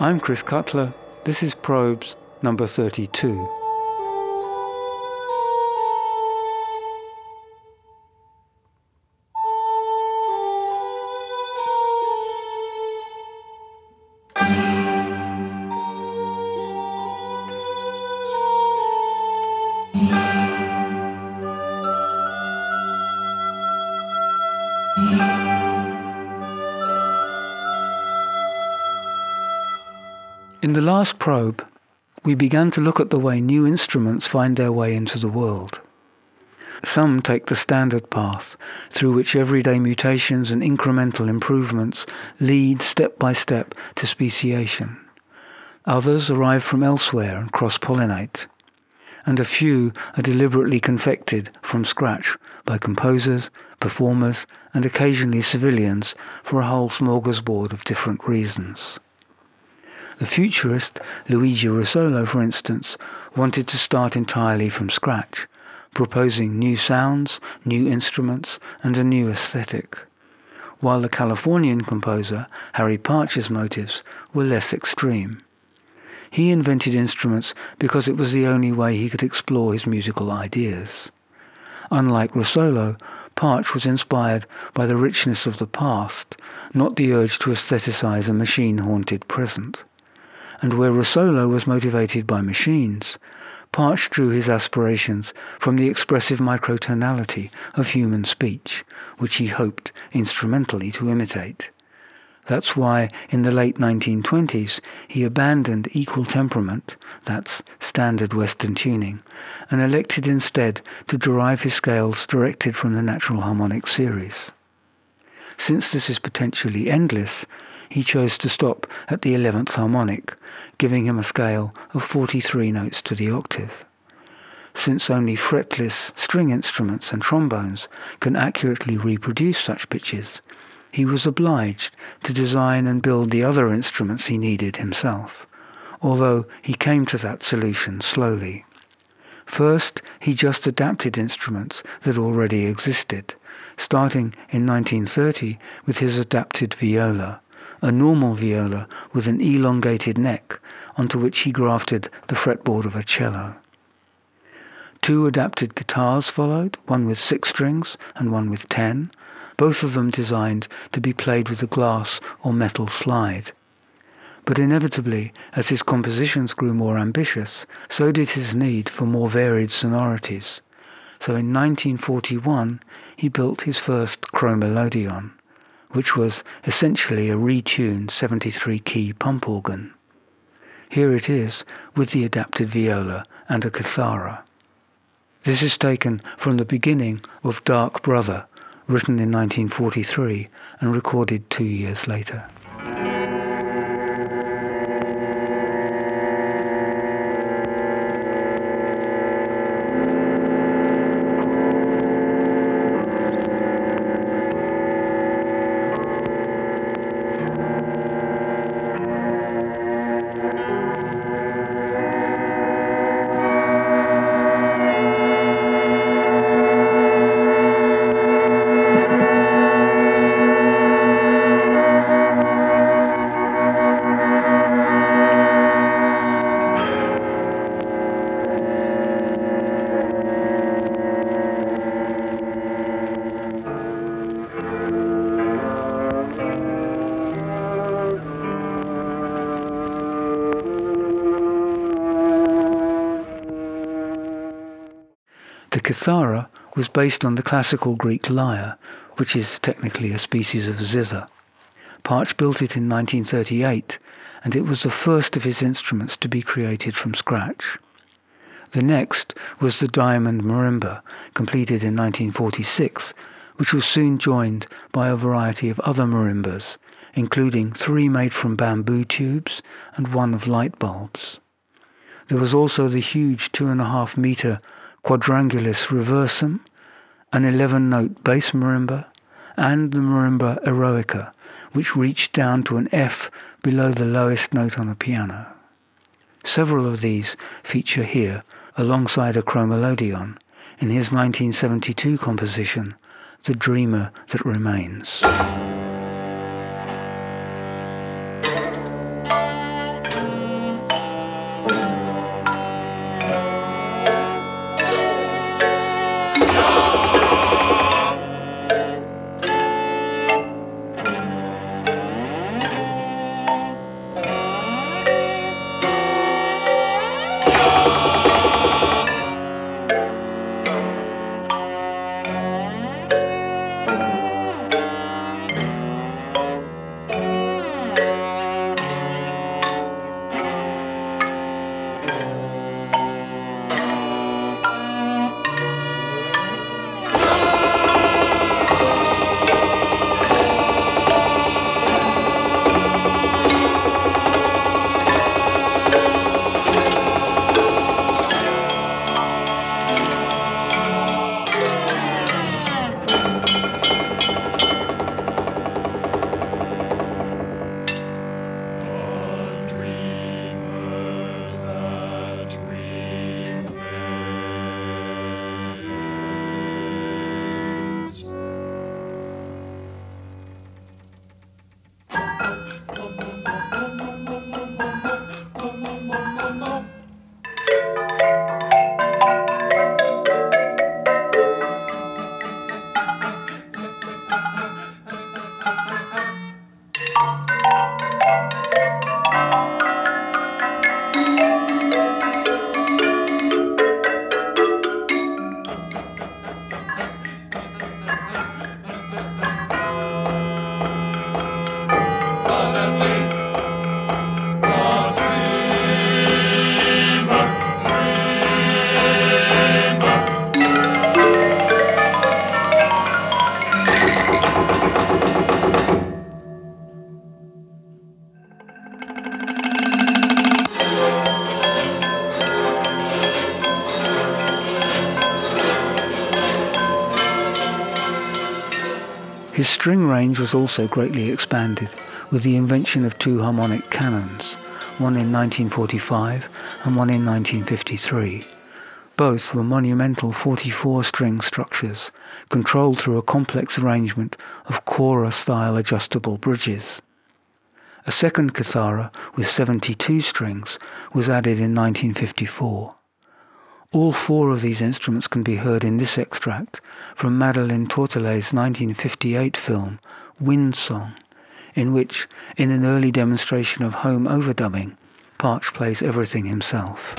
I'm Chris Cutler. This is Probes number 32. Last probe, we began to look at the way new instruments find their way into the world. Some take the standard path, through which everyday mutations and incremental improvements lead step by step to speciation. Others arrive from elsewhere and cross-pollinate. And a few are deliberately confected from scratch by composers, performers, and occasionally civilians for a whole smorgasbord of different reasons. The futurist Luigi Russolo, for instance, wanted to start entirely from scratch, proposing new sounds, new instruments, and a new aesthetic. While the Californian composer Harry Partch's motives were less extreme. He invented instruments because it was the only way he could explore his musical ideas. Unlike Russolo, Partch was inspired by the richness of the past, not the urge to aestheticize a machine-haunted present and where Russolo was motivated by machines, Partch drew his aspirations from the expressive microtonality of human speech, which he hoped instrumentally to imitate. That's why in the late 1920s he abandoned equal temperament, that's standard Western tuning, and elected instead to derive his scales directed from the natural harmonic series. Since this is potentially endless, he chose to stop at the 11th harmonic, giving him a scale of 43 notes to the octave. Since only fretless string instruments and trombones can accurately reproduce such pitches, he was obliged to design and build the other instruments he needed himself, although he came to that solution slowly. First, he just adapted instruments that already existed, starting in 1930 with his adapted viola, a normal viola with an elongated neck onto which he grafted the fretboard of a cello. Two adapted guitars followed, one with six strings and one with ten, both of them designed to be played with a glass or metal slide. But inevitably, as his compositions grew more ambitious, so did his need for more varied sonorities. So in 1941, he built his first chromelodeon which was essentially a retuned 73-key pump organ. Here it is with the adapted viola and a kithara. This is taken from the beginning of Dark Brother, written in 1943 and recorded two years later. The kithara was based on the classical Greek lyre, which is technically a species of zither. Partch built it in 1938, and it was the first of his instruments to be created from scratch. The next was the diamond marimba, completed in 1946, which was soon joined by a variety of other marimbas, including three made from bamboo tubes and one of light bulbs. There was also the huge two and a half meter Quadrangularis Reversum, an 11-note bass marimba, and the marimba eroica, which reached down to an F below the lowest note on a piano. Several of these feature here alongside a chromelodeon in his 1972 composition, The Dreamer That Remains. String range was also greatly expanded with the invention of two harmonic canons, one in 1945 and one in 1953. Both were monumental 44-string structures, controlled through a complex arrangement of Cora-style adjustable bridges. A second kithara with 72 strings was added in 1954. All four of these instruments can be heard in this extract from Madeleine Tourtelot's 1958 film Wind Song, in which, in an early demonstration of home overdubbing, Partch plays everything himself.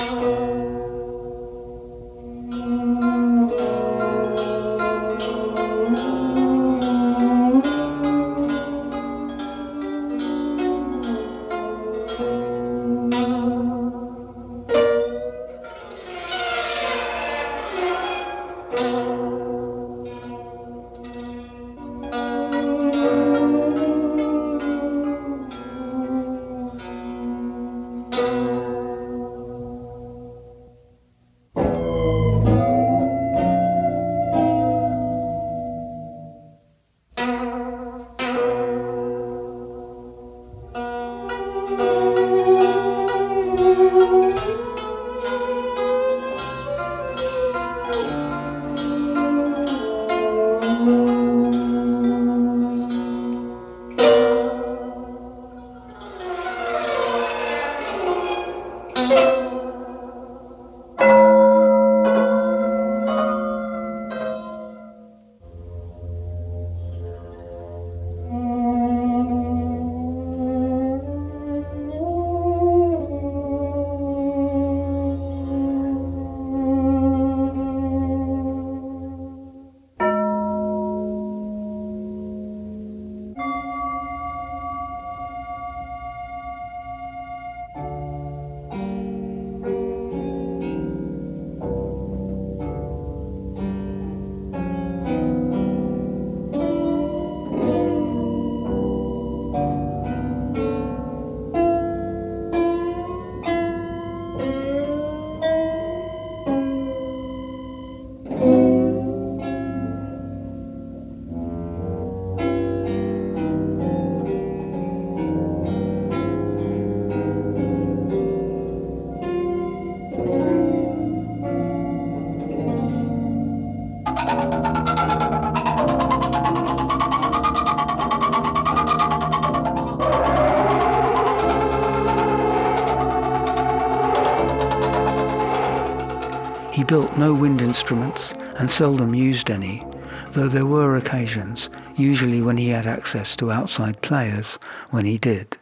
Built no wind instruments and seldom used any, though there were occasions, usually when he had access to outside players, when he did.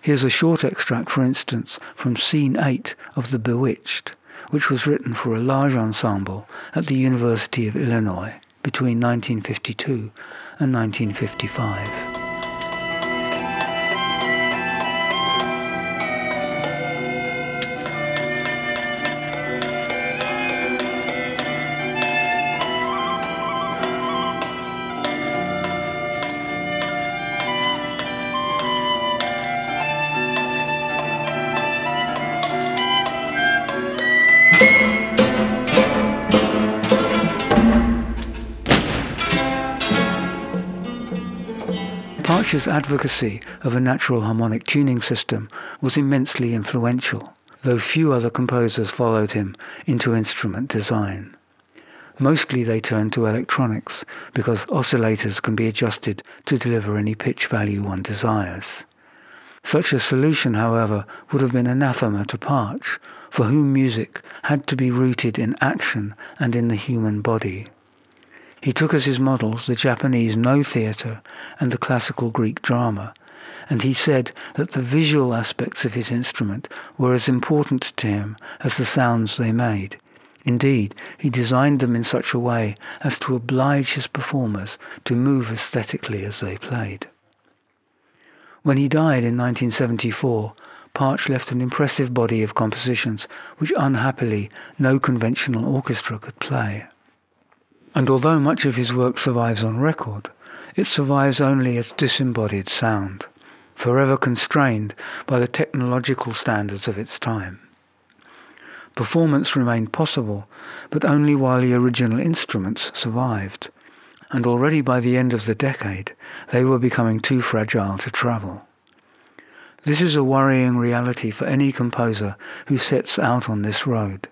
Here's a short extract, for instance, from Scene 8 of The Bewitched, which was written for a large ensemble at the University of Illinois between 1952 and 1955. Partch's advocacy of a natural harmonic tuning system was immensely influential, though few other composers followed him into instrument design. Mostly they turned to electronics because oscillators can be adjusted to deliver any pitch value one desires. Such a solution, however, would have been anathema to Partch, for whom music had to be rooted in action and in the human body. He took as his models the Japanese Noh theatre and the classical Greek drama, and he said that the visual aspects of his instrument were as important to him as the sounds they made. Indeed, he designed them in such a way as to oblige his performers to move aesthetically as they played. When he died in 1974, Partch left an impressive body of compositions which unhappily no conventional orchestra could play. And although much of his work survives on record, it survives only as disembodied sound, forever constrained by the technological standards of its time. Performance remained possible, but only while the original instruments survived, and already by the end of the decade they were becoming too fragile to travel. This is a worrying reality for any composer who sets out on this road.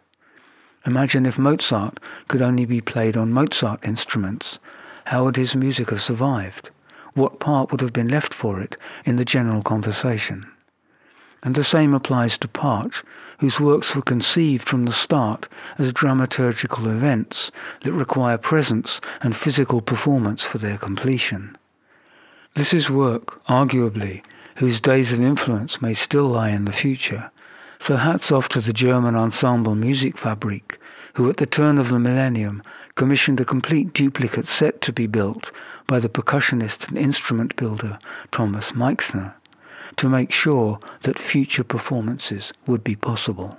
Imagine if Mozart could only be played on Mozart instruments. How would his music have survived? What part would have been left for it in the general conversation? And the same applies to Partch, whose works were conceived from the start as dramaturgical events that require presence and physical performance for their completion. This is work, arguably, whose days of influence may still lie in the future. So hats off to the German ensemble Musikfabrik, who at the turn of the millennium commissioned a complete duplicate set to be built by the percussionist and instrument builder Thomas Meixner to make sure that future performances would be possible.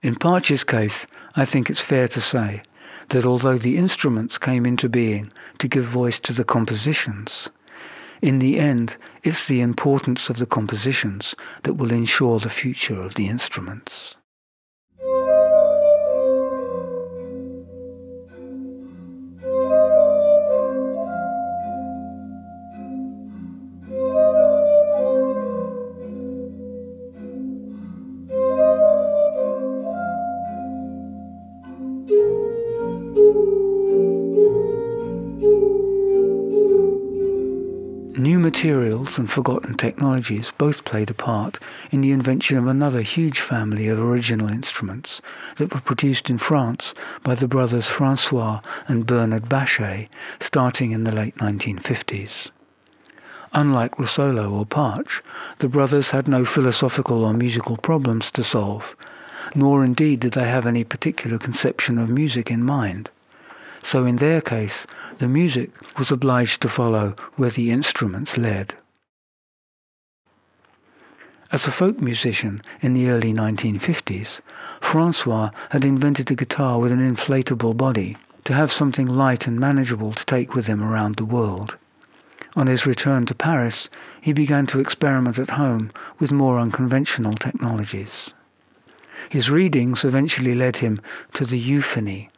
In Partch's case, I think it's fair to say that although the instruments came into being to give voice to the compositions, in the end, it's the importance of the compositions that will ensure the future of the instruments. And forgotten technologies both played a part in the invention of another huge family of original instruments that were produced in France by the brothers Francois and Bernard Baschet starting in the late 1950s. Unlike Russolo or Partch, the brothers had no philosophical or musical problems to solve, nor indeed did they have any particular conception of music in mind. So in their case, the music was obliged to follow where the instruments led. As a folk musician in the early 1950s, Francois had invented a guitar with an inflatable body to have something light and manageable to take with him around the world. On his return to Paris, he began to experiment at home with more unconventional technologies. His readings eventually led him to the euphony,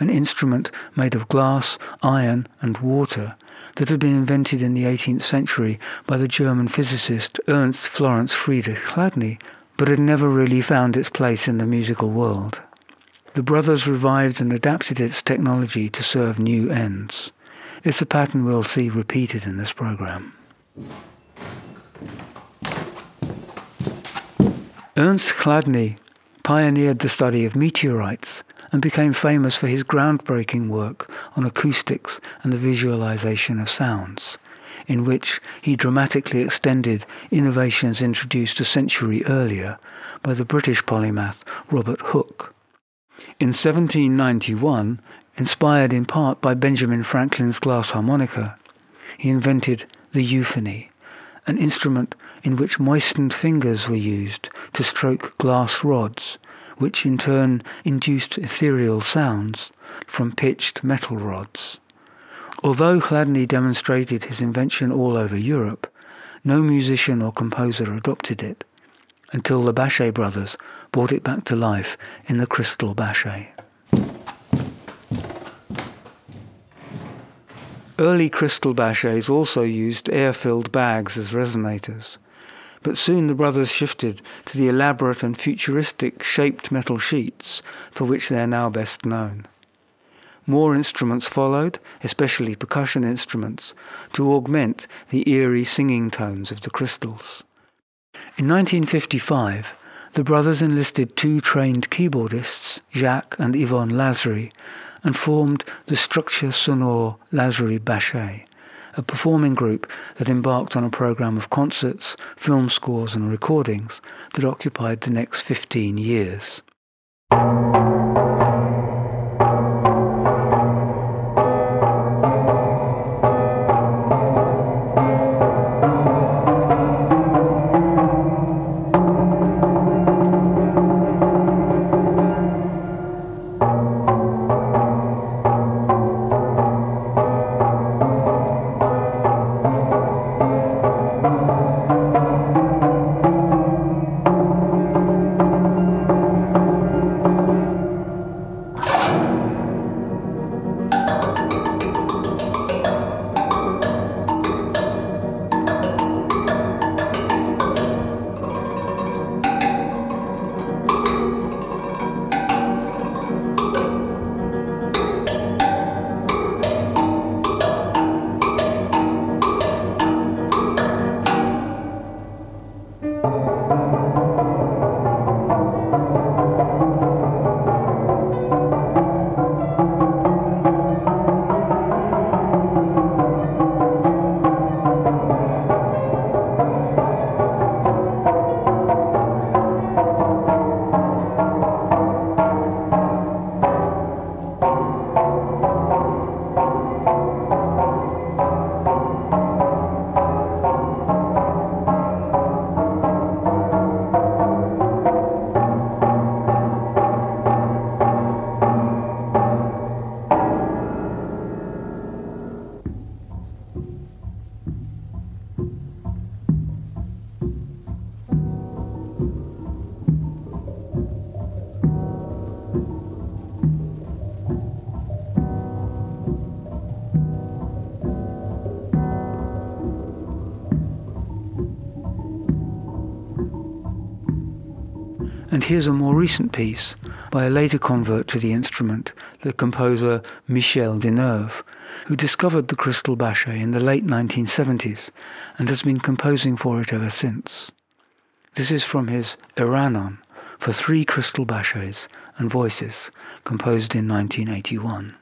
an instrument made of glass, iron, and water that had been invented in the 18th century by the German physicist Ernst Florenz Friedrich Chladni, but had never really found its place in the musical world. The brothers revived and adapted its technology to serve new ends. It's a pattern we'll see repeated in this program. Ernst Chladni pioneered the study of meteorites and became famous for his groundbreaking work on acoustics and the visualization of sounds, in which he dramatically extended innovations introduced a century earlier by the British polymath Robert Hooke. In 1791, inspired in part by Benjamin Franklin's glass harmonica, he invented the euphony, an instrument in which moistened fingers were used to stroke glass rods which in turn induced ethereal sounds from pitched metal rods. Although Chladni demonstrated his invention all over Europe, no musician or composer adopted it until the Baschet brothers brought it back to life in the Crystal Baschet. Early crystal Baschets also used air-filled bags as resonators, but soon the brothers shifted to the elaborate and futuristic shaped metal sheets for which they are now best known. More instruments followed, especially percussion instruments, to augment the eerie singing tones of the crystals. In 1955, the brothers enlisted two trained keyboardists, Jacques and Yvonne Lasry, and formed the Structure Sonore Lasry Baschet a performing group that embarked on a program of concerts, film scores, and recordings that occupied the next 15 years. Here's a more recent piece by a later convert to the instrument, the composer Michel Deneuve, who discovered the crystal Baschet in the late 1970s and has been composing for it ever since. This is from his Eranon for three crystal Baschets and voices, composed in 1981.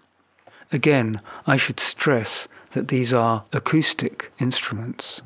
Again, I should stress that these are acoustic instruments.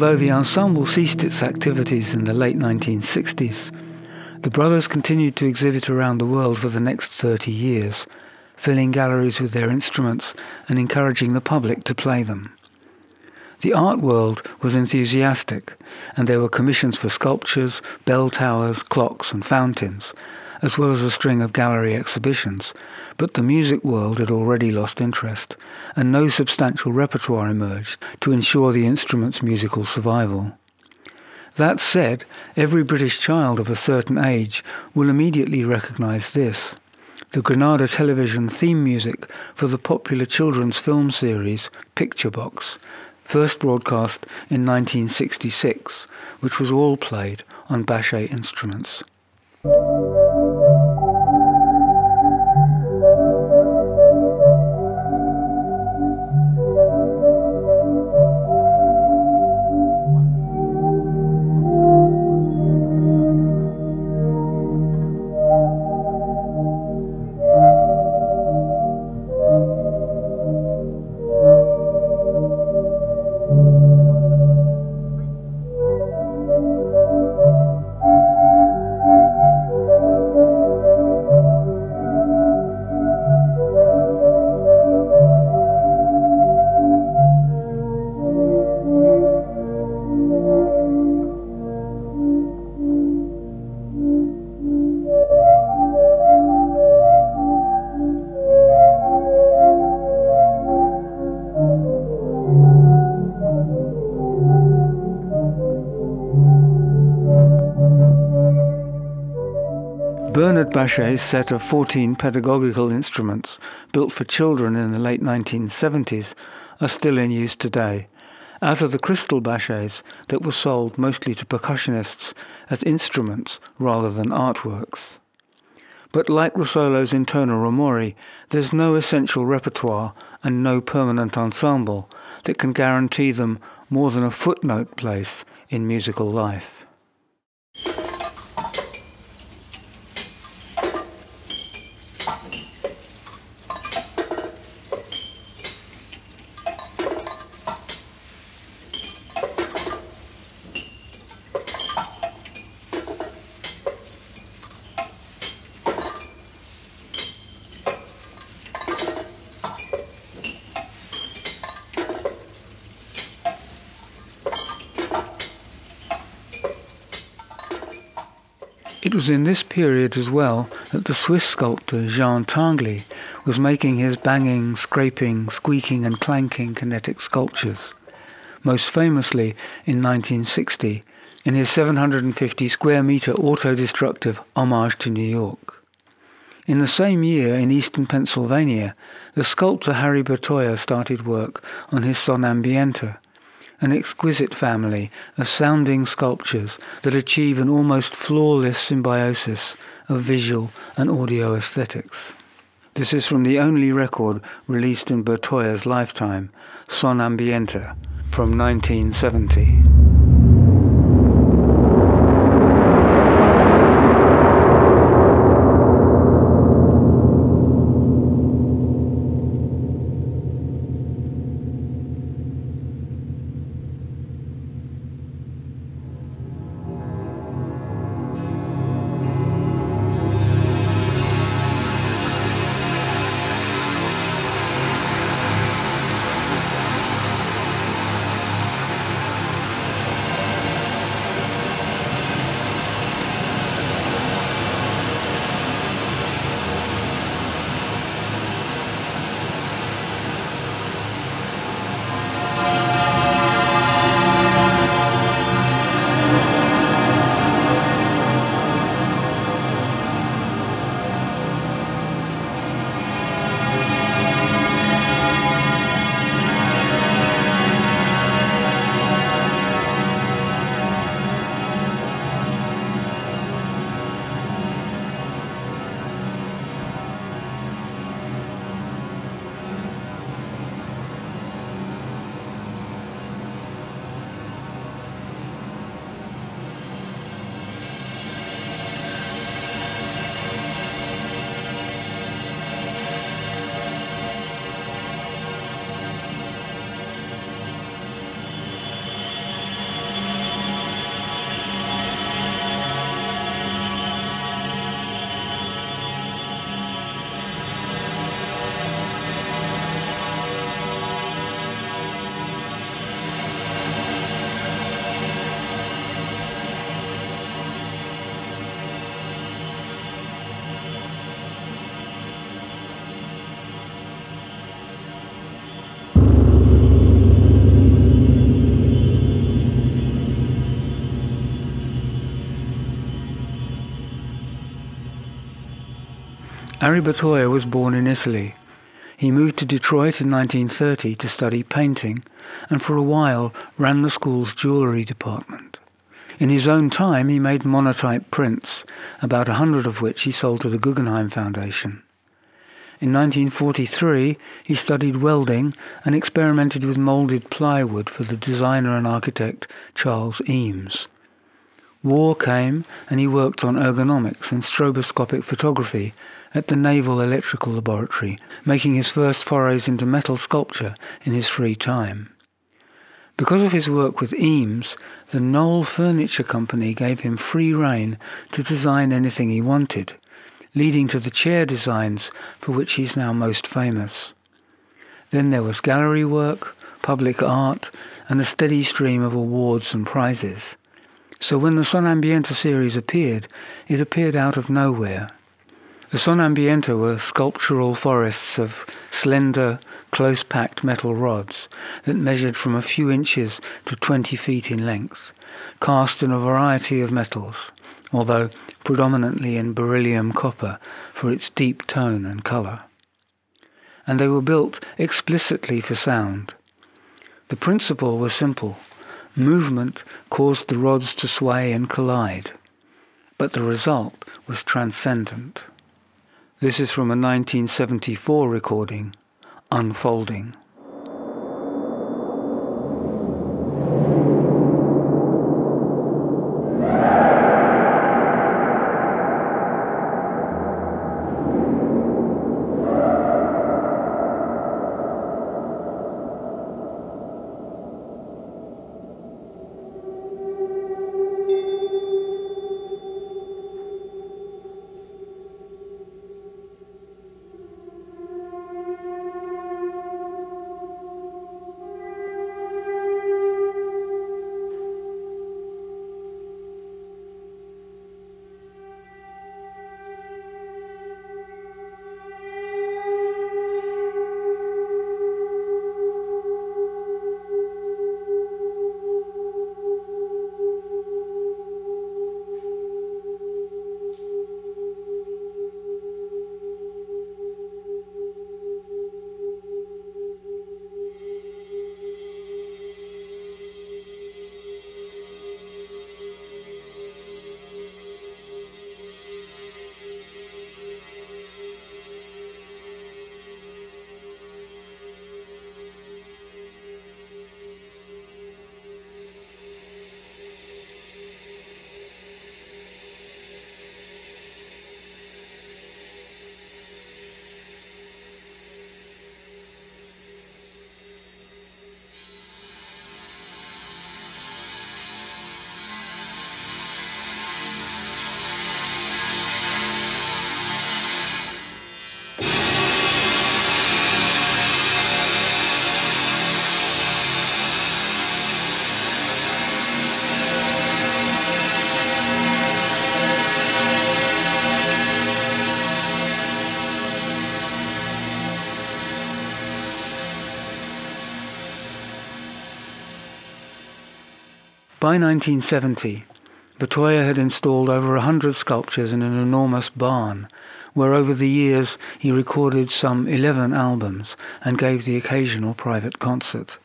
Although the ensemble ceased its activities in the late 1960s, the brothers continued to exhibit around the world for the next 30 years, filling galleries with their instruments and encouraging the public to play them. The art world was enthusiastic, and there were commissions for sculptures, bell towers, clocks, and fountains, as well as a string of gallery exhibitions, but the music world had already lost interest, and no substantial repertoire emerged to ensure the instrument's musical survival. That said, every British child of a certain age will immediately recognize this. The Granada television theme music for the popular children's film series Picture Box, first broadcast in 1966, which was all played on Baschet instruments. Baschet's set of 14 pedagogical instruments built for children in the late 1970s are still in use today, as are the crystal Baschets that were sold mostly to percussionists as instruments rather than artworks. But like Russolo's Intonarumori, there's no essential repertoire and no permanent ensemble that can guarantee them more than a footnote place in musical life. It was in this period as well that the Swiss sculptor Jean Tinguely was making his banging, scraping, squeaking and clanking kinetic sculptures. Most famously in 1960 in his 750 square meter auto-destructive homage to New York. In the same year, in eastern Pennsylvania, the sculptor Harry Bertoia started work on his Sonambiente, an exquisite family of sounding sculptures that achieve an almost flawless symbiosis of visual and audio aesthetics. This is from the only record released in Bertoia's lifetime, Sonambiente, from 1970. Harry Bertoia was born in Italy. He moved to Detroit in 1930 to study painting and for a while ran the school's jewelry department. In his own time, he made monotype prints, about a hundred of which he sold to the Guggenheim Foundation. In 1943, he studied welding and experimented with molded plywood for the designer and architect Charles Eames. War came and he worked on ergonomics and stroboscopic photography at the Naval Electrical Laboratory, making his first forays into metal sculpture in his free time. Because of his work with Eames, the Knoll Furniture Company gave him free rein to design anything he wanted, leading to the chair designs for which he's now most famous. Then there was gallery work, public art, and a steady stream of awards and prizes. So when the Sonambiente series appeared, it appeared out of nowhere. The Son Ambiente were sculptural forests of slender, close-packed metal rods that measured from a few inches to 20 feet in length, cast in a variety of metals, although predominantly in beryllium copper for its deep tone and color. And they were built explicitly for sound. The principle was simple. Movement caused the rods to sway and collide, but the result was transcendent. This is from a 1974 recording, Unfolding. By 1970, Bertoia had installed over a hundred sculptures in an enormous barn, where over the years he recorded some 11 albums and gave the occasional private concert.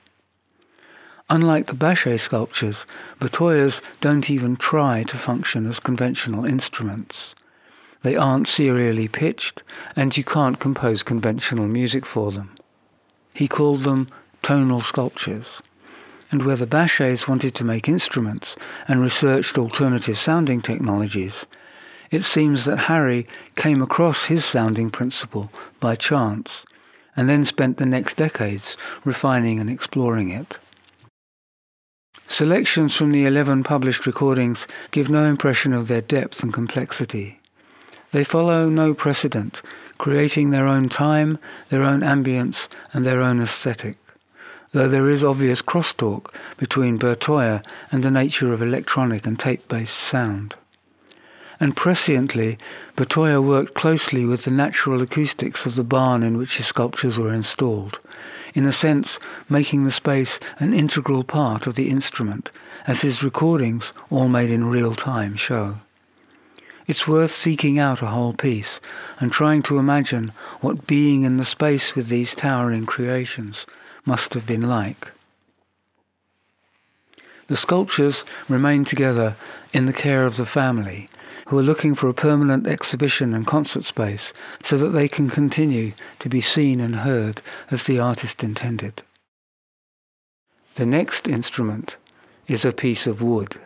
Unlike the Baschet sculptures, Bertoia's don't even try to function as conventional instruments. They aren't serially pitched, and you can't compose conventional music for them. He called them tonal sculptures. And where the Baschets wanted to make instruments and researched alternative sounding technologies, it seems that Harry came across his sounding principle by chance and then spent the next decades refining and exploring it. Selections from the 11 published recordings give no impression of their depth and complexity. They follow no precedent, creating their own time, their own ambience, and their own aesthetic, though there is obvious crosstalk between Bertoia and the nature of electronic and tape-based sound. And presciently, Bertoia worked closely with the natural acoustics of the barn in which his sculptures were installed, in a sense making the space an integral part of the instrument, as his recordings, all made in real time, show. It's worth seeking out a whole piece and trying to imagine what being in the space with these towering creations must have been like. The sculptures remain together in the care of the family, who are looking for a permanent exhibition and concert space so that they can continue to be seen and heard as the artist intended. The next instrument is a piece of wood.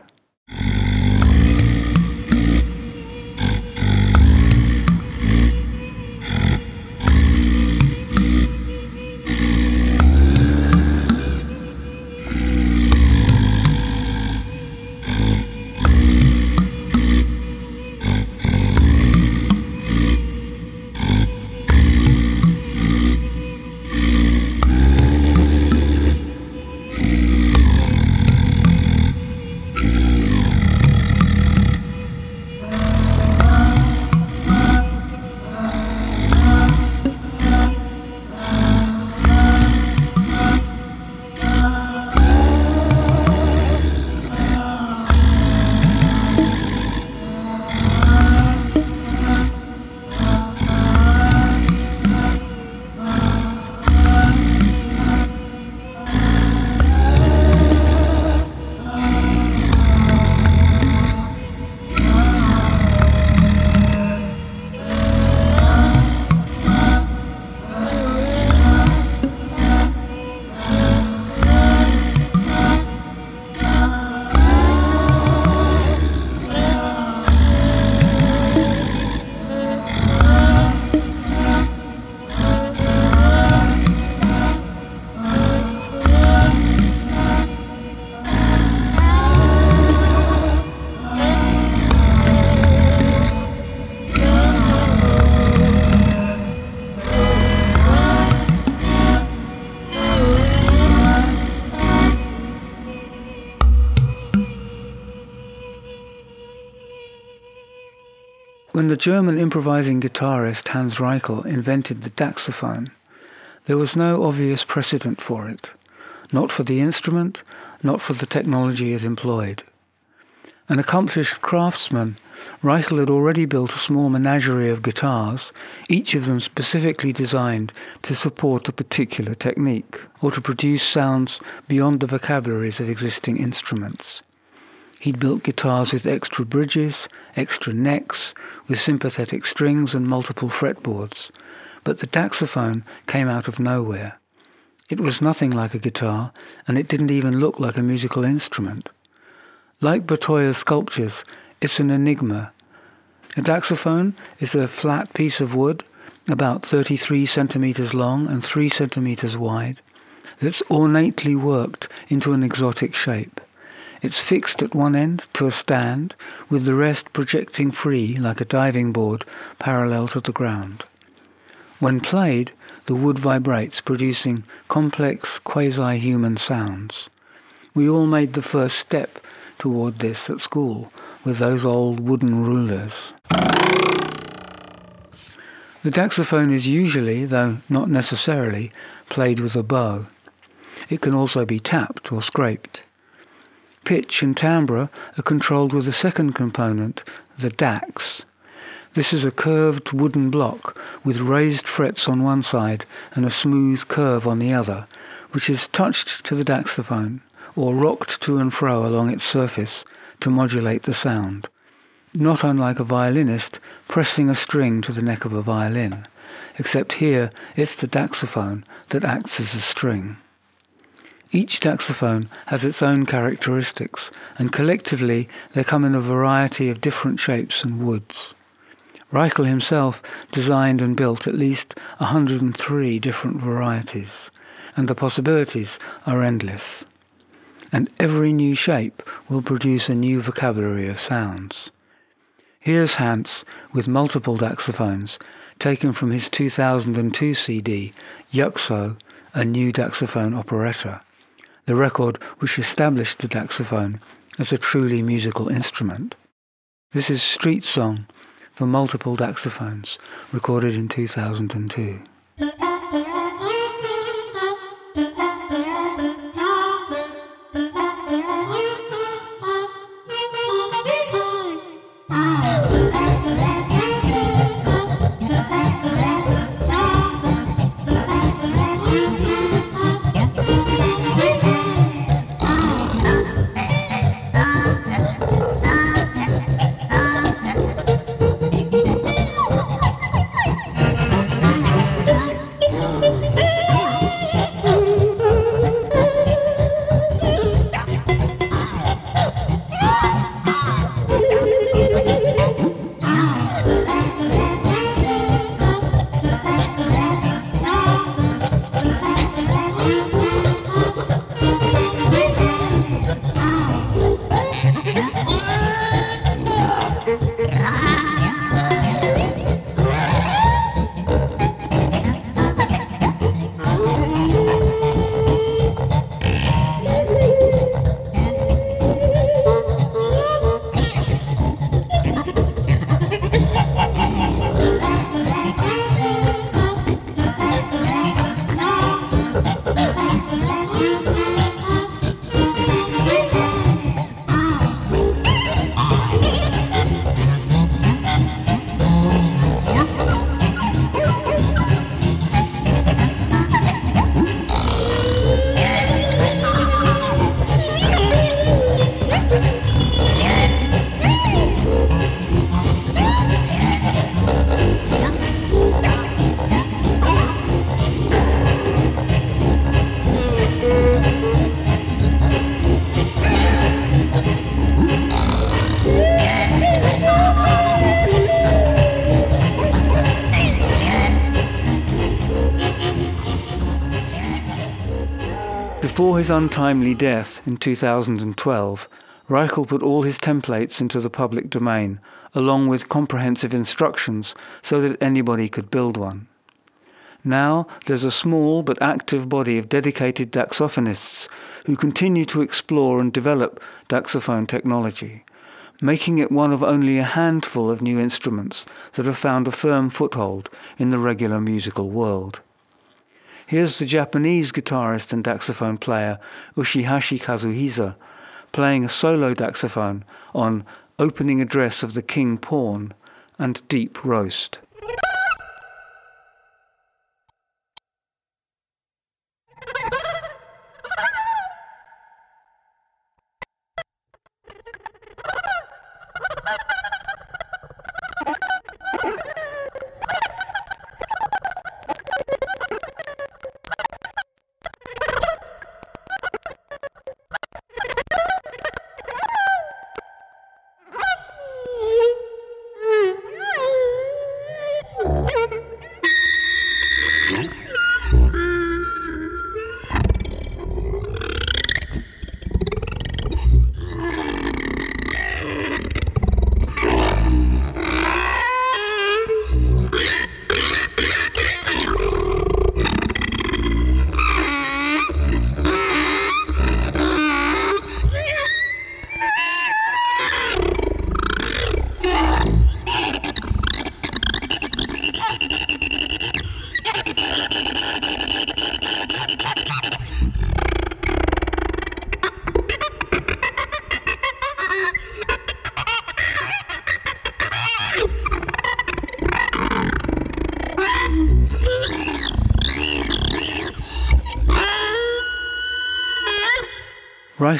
Improvising guitarist Hans Reichel invented the daxophone, there was no obvious precedent for it, not for the instrument, not for the technology it employed. An accomplished craftsman, Reichel had already built a small menagerie of guitars, each of them specifically designed to support a particular technique, or to produce sounds beyond the vocabularies of existing instruments. He'd built guitars with extra bridges, extra necks, with sympathetic strings and multiple fretboards. But the daxophone came out of nowhere. It was nothing like a guitar, and it didn't even look like a musical instrument. Like Bertoia's sculptures, it's an enigma. A daxophone is a flat piece of wood, about 33 centimeters long and 3 centimeters wide, that's ornately worked into an exotic shape. It's fixed at one end to a stand, with the rest projecting free like a diving board parallel to the ground. When played, the wood vibrates, producing complex quasi-human sounds. We all made the first step toward this at school with those old wooden rulers. The daxophone is usually, though not necessarily, played with a bow. It can also be tapped or scraped. Pitch and timbre are controlled with a second component, the dax. This is a curved wooden block with raised frets on one side and a smooth curve on the other, which is touched to the daxophone or rocked to and fro along its surface to modulate the sound, not unlike a violinist pressing a string to the neck of a violin, except here it's the daxophone that acts as a string. Each daxophone has its own characteristics, and collectively they come in a variety of different shapes and woods. Reichel himself designed and built at least 103 different varieties, and the possibilities are endless. And every new shape will produce a new vocabulary of sounds. Here's Hans with multiple daxophones, taken from his 2002 CD, Yuxo, a new daxophone operetta the record which established the daxophone as a truly musical instrument. This is Street Song for multiple daxophones, recorded in 2002. His untimely death in 2012, Reichel put all his templates into the public domain, along with comprehensive instructions so that anybody could build one. Now there's a small but active body of dedicated daxophonists who continue to explore and develop daxophone technology, making it one of only a handful of new instruments that have found a firm foothold in the regular musical world. Here's the Japanese guitarist and daxophone player Uchihashi Kazuhisa playing a solo daxophone on Opening Address of the King Pawn and Deep Roast.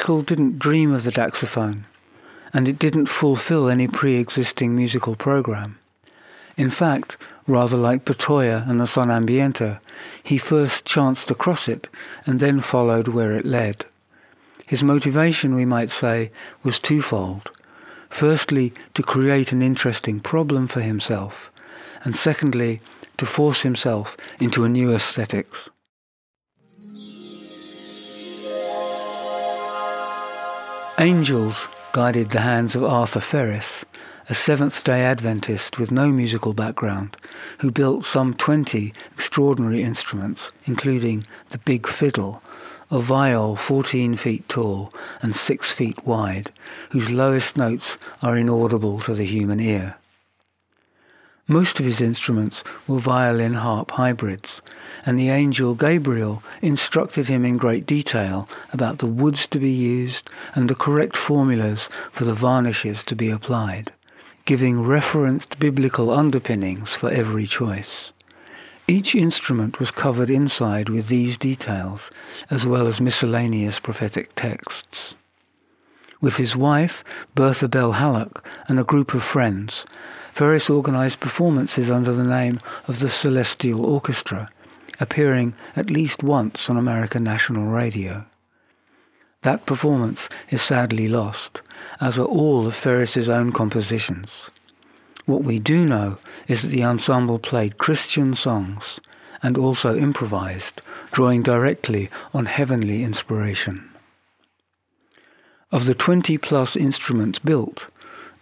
Reichel didn't dream of the daxophone, and it didn't fulfill any pre-existing musical program. In fact, rather like Bertoia and the Sonambiente, he first chanced across it and then followed where it led. His motivation, we might say, was twofold. Firstly, to create an interesting problem for himself, and secondly, to force himself into a new aesthetics. Angels guided the hands of Arthur Ferris, a Seventh day Adventist with no musical background, who built some 20 extraordinary instruments, including the Big Fiddle, a viol 14 feet tall and 6 feet wide, whose lowest notes are inaudible to the human ear. Most of his instruments were violin harp hybrids, and the angel Gabriel instructed him in great detail about the woods to be used and the correct formulas for the varnishes to be applied, giving referenced biblical underpinnings for every choice. Each instrument was covered inside with these details, as well as miscellaneous prophetic texts. With his wife, Bertha Bell Hallock, and a group of friends, Ferris organized performances under the name of the Celestial Orchestra, appearing at least once on American national radio. That performance is sadly lost, as are all of Ferris's own compositions. What we do know is that the ensemble played Christian songs and also improvised, drawing directly on heavenly inspiration. Of the 20 plus instruments built,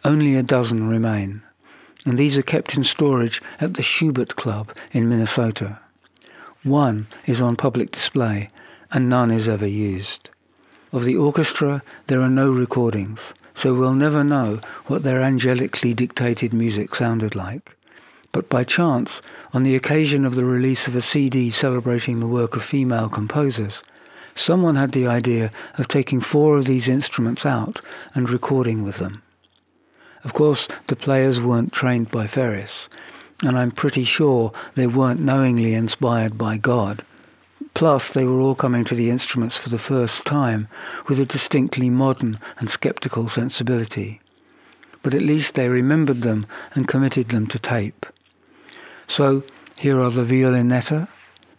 only a dozen remain and these are kept in storage at the Schubert Club in Minnesota. One is on public display, and none is ever used. Of the orchestra, there are no recordings, so we'll never know what their angelically dictated music sounded like. But by chance, on the occasion of the release of a CD celebrating the work of female composers, someone had the idea of taking four of these instruments out and recording with them. Of course, the players weren't trained by Ferris, and I'm pretty sure they weren't knowingly inspired by God. Plus, they were all coming to the instruments for the first time with a distinctly modern and skeptical sensibility. But at least they remembered them and committed them to tape. So, here are the violinetta,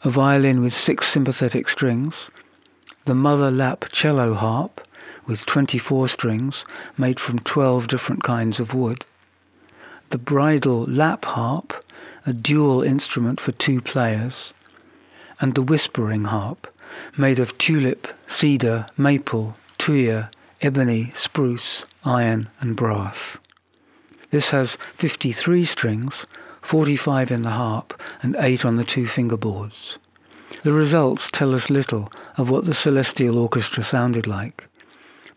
a violin with six sympathetic strings, the mother lap cello harp, with 24 strings made from 12 different kinds of wood. The bridal lap harp, a dual instrument for two players. And the whispering harp, made of tulip, cedar, maple, tuya, ebony, spruce, iron, and brass. This has 53 strings, 45 in the harp, and 8 on the two fingerboards. The results tell us little of what the celestial orchestra sounded like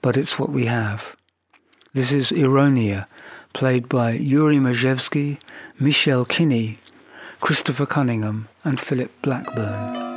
but it's what we have. This is Ironia, played by Yuri Majewski, Michelle Kinney, Christopher Cunningham, and Philip Blackburn.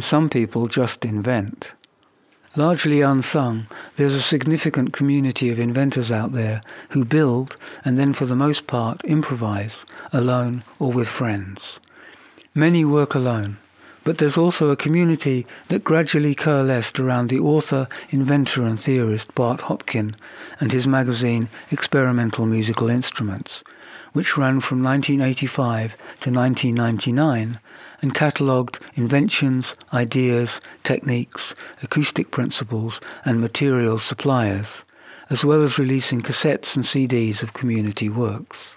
And some people just invent. Largely unsung, there's a significant community of inventors out there who build and then for the most part improvise, alone or with friends. Many work alone, but there's also a community that gradually coalesced around the author, inventor and theorist Bart Hopkin and his magazine Experimental Musical Instruments, which ran from 1985 to 1999 and catalogued inventions, ideas, techniques, acoustic principles, and materials suppliers, as well as releasing cassettes and CDs of community works.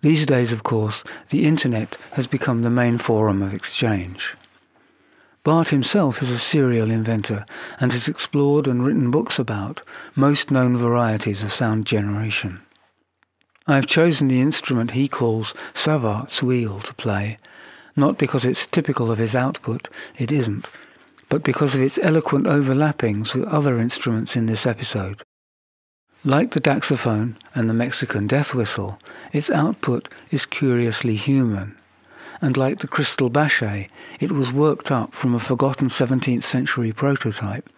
These days, of course, the internet has become the main forum of exchange. Bart himself is a serial inventor and has explored and written books about most known varieties of sound generation. I have chosen the instrument he calls Savart's wheel to play not because it's typical of his output, it isn't, but because of its eloquent overlappings with other instruments in this episode. Like the daxophone and the Mexican death whistle, its output is curiously human. And like the crystal Baschet, it was worked up from a forgotten 17th century prototype,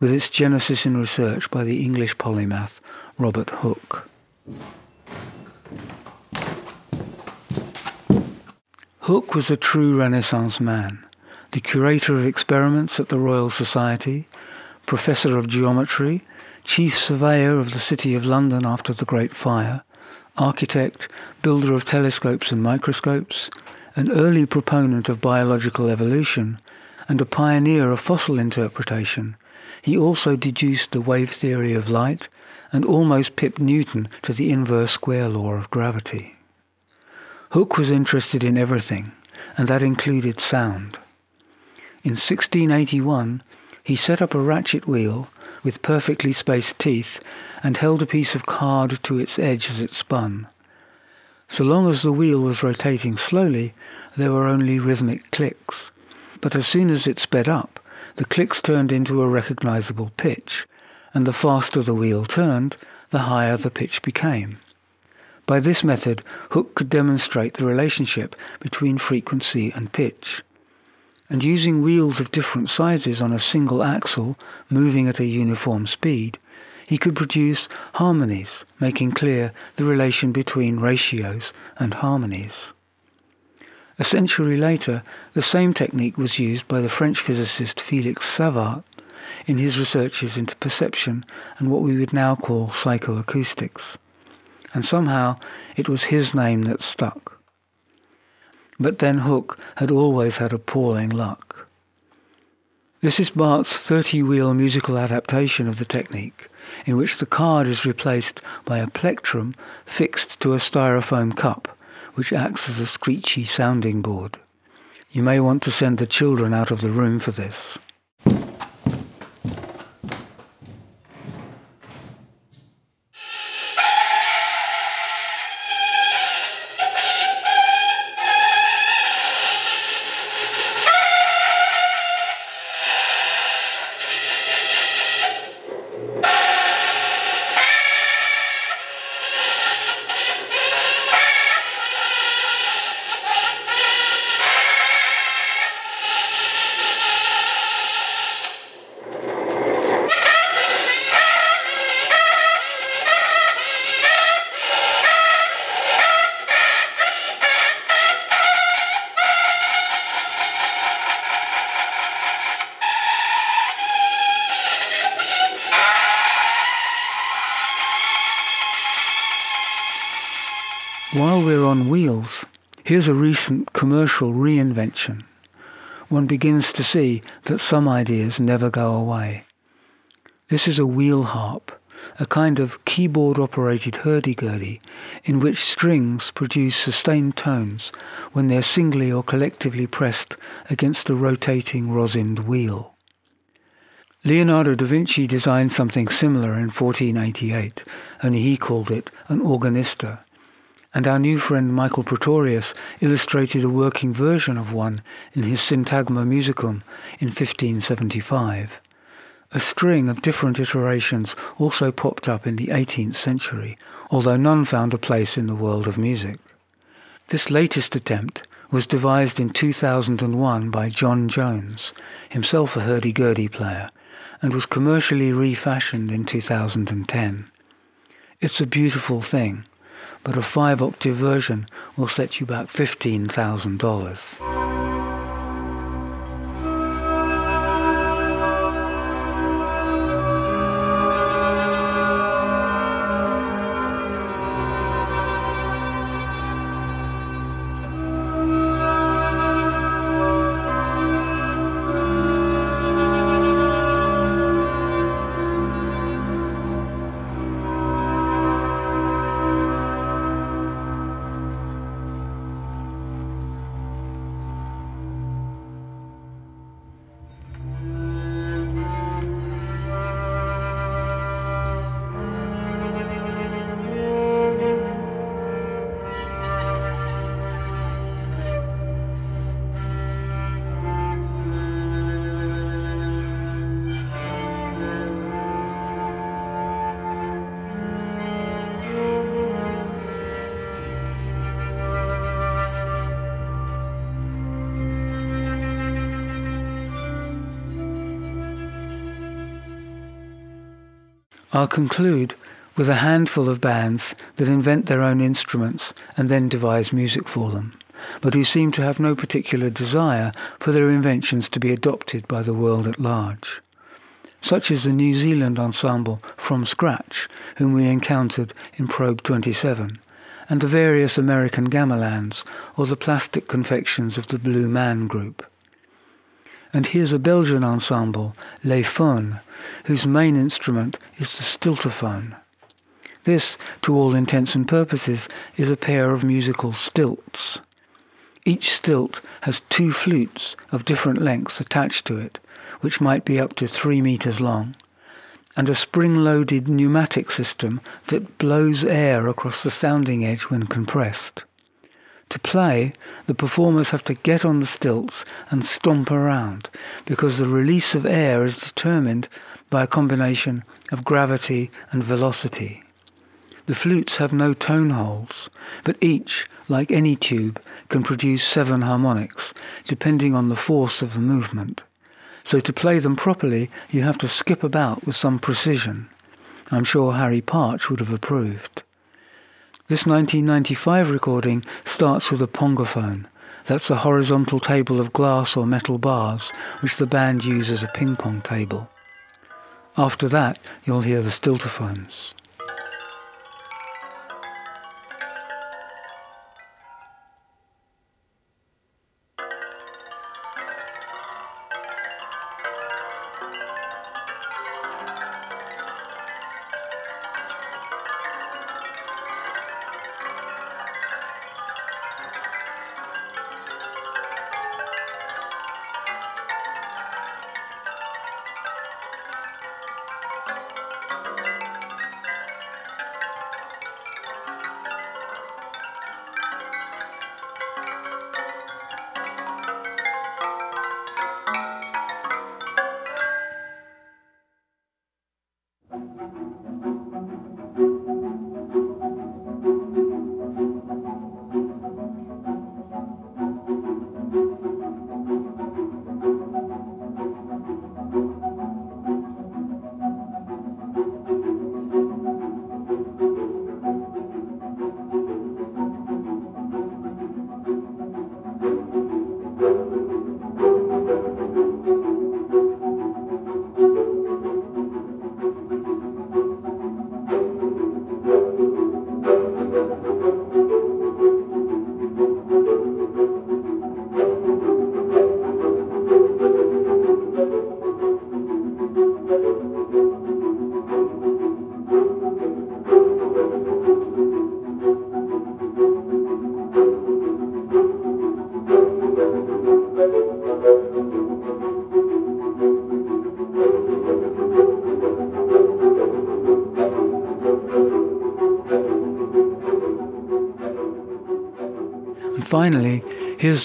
with its genesis in research by the English polymath Robert Hooke. Hooke was a true Renaissance man, the curator of experiments at the Royal Society, professor of geometry, chief surveyor of the City of London after the Great Fire, architect, builder of telescopes and microscopes, an early proponent of biological evolution, and a pioneer of fossil interpretation. He also deduced the wave theory of light and almost pipped Newton to the inverse square law of gravity. Hooke was interested in everything, and that included sound. In 1681, he set up a ratchet wheel with perfectly spaced teeth and held a piece of card to its edge as it spun. So long as the wheel was rotating slowly, there were only rhythmic clicks. But as soon as it sped up, the clicks turned into a recognizable pitch, and the faster the wheel turned, the higher the pitch became. By this method, Hooke could demonstrate the relationship between frequency and pitch. And using wheels of different sizes on a single axle, moving at a uniform speed, he could produce harmonies, making clear the relation between ratios and harmonies. A century later, the same technique was used by the French physicist Felix Savart in his researches into perception and what we would now call psychoacoustics and somehow it was his name that stuck. But then Hooke had always had appalling luck. This is Bart's 30-wheel musical adaptation of the technique, in which the card is replaced by a plectrum fixed to a styrofoam cup, which acts as a screechy sounding board. You may want to send the children out of the room for this. Here's a recent commercial reinvention. One begins to see that some ideas never go away. This is a wheel harp, a kind of keyboard-operated hurdy-gurdy in which strings produce sustained tones when they're singly or collectively pressed against a rotating rosined wheel. Leonardo da Vinci designed something similar in 1488, only he called it an organista, and our new friend Michael Praetorius illustrated a working version of one in his Syntagma Musicum in 1575. A string of different iterations also popped up in the 18th century, although none found a place in the world of music. This latest attempt, was devised in 2001 by John Jones, himself a hurdy-gurdy player, and was commercially refashioned in 2010. It's a beautiful thing, but a five-octave version will set you back $15,000. I'll conclude with a handful of bands that invent their own instruments and then devise music for them, but who seem to have no particular desire for their inventions to be adopted by the world at large. Such is the New Zealand ensemble From Scratch, whom we encountered in Probe 27, and the various American gamelans or the plastic confections of the Blue Man group. And here's a Belgian ensemble, Les Faunes, whose main instrument is the stiltophone. This, to all intents and purposes, is a pair of musical stilts. Each stilt has two flutes of different lengths attached to it, which might be up to three meters long, and a spring-loaded pneumatic system that blows air across the sounding edge when compressed. To play, the performers have to get on the stilts and stomp around because the release of air is determined by a combination of gravity and velocity. The flutes have no tone holes, but each, like any tube, can produce seven harmonics, depending on the force of the movement. So to play them properly, you have to skip about with some precision. I'm sure Harry Partch would have approved. This 1995 recording starts with a pongophone. That's a horizontal table of glass or metal bars, which the band use as a ping pong table. After that, you'll hear the stiltophones.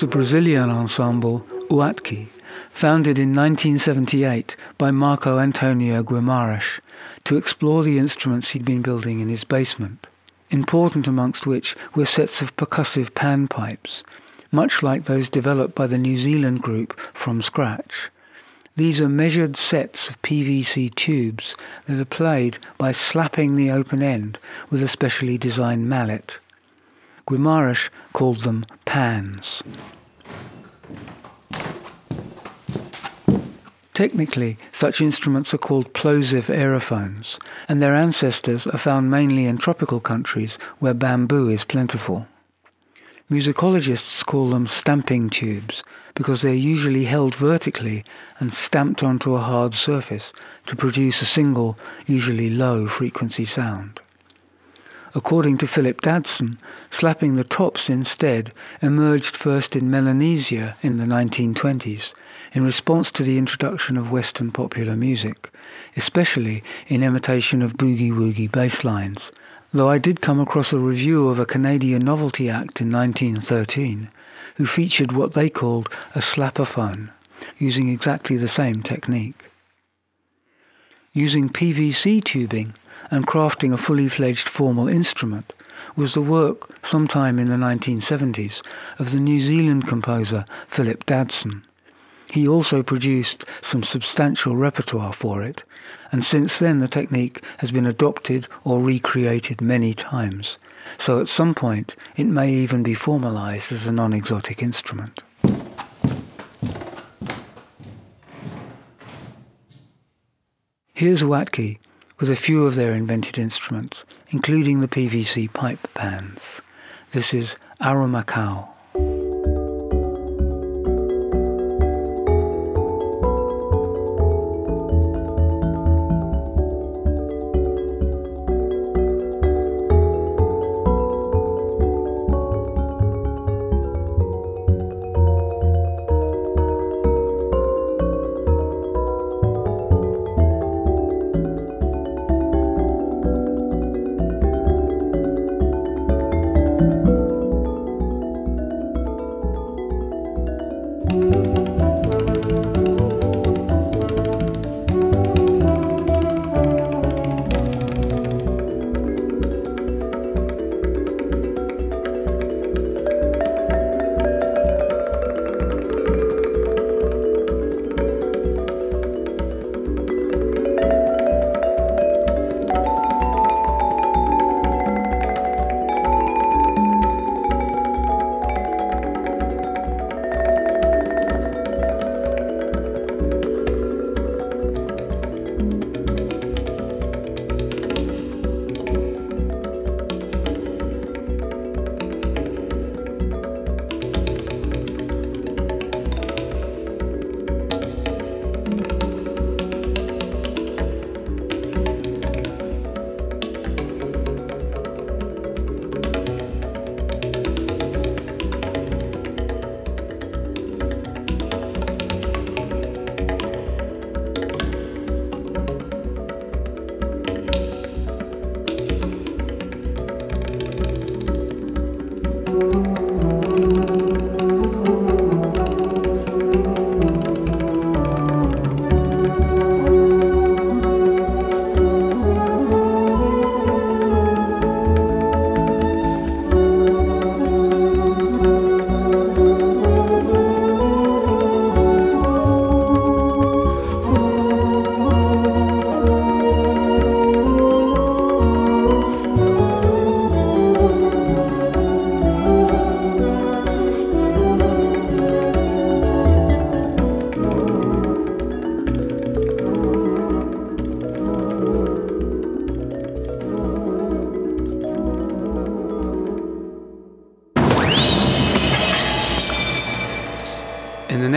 The Brazilian ensemble Uakti, founded in 1978 by Marco Antonio Guimarães to explore the instruments he'd been building in his basement, important amongst which were sets of percussive panpipes, much like those developed by the New Zealand group from scratch. These are measured sets of PVC tubes that are played by slapping the open end with a specially designed mallet. Guimaraes called them pans. Technically, such instruments are called plosive aerophones, and their ancestors are found mainly in tropical countries where bamboo is plentiful. Musicologists call them stamping tubes because they are usually held vertically and stamped onto a hard surface to produce a single, usually low frequency sound. According to Philip Dadson, slapping the tops instead emerged first in Melanesia in the 1920s in response to the introduction of Western popular music, especially in imitation of boogie-woogie bass lines, though I did come across a review of a Canadian novelty act in 1913 who featured what they called a slapperphone, using exactly the same technique. Using PVC tubing, and crafting a fully fledged formal instrument was the work, sometime in the 1970s, of the New Zealand composer Philip Dadson. He also produced some substantial repertoire for it, and since then the technique has been adopted or recreated many times, so at some point it may even be formalized as a non-exotic instrument. Here's Uakti with a few of their invented instruments, including the PVC pipe pans. This is Arumacau.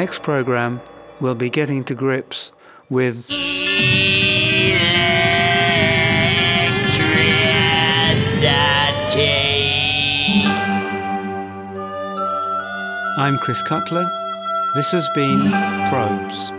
Next program, we'll be getting to grips with. I'm Chris Cutler. This has been Probes.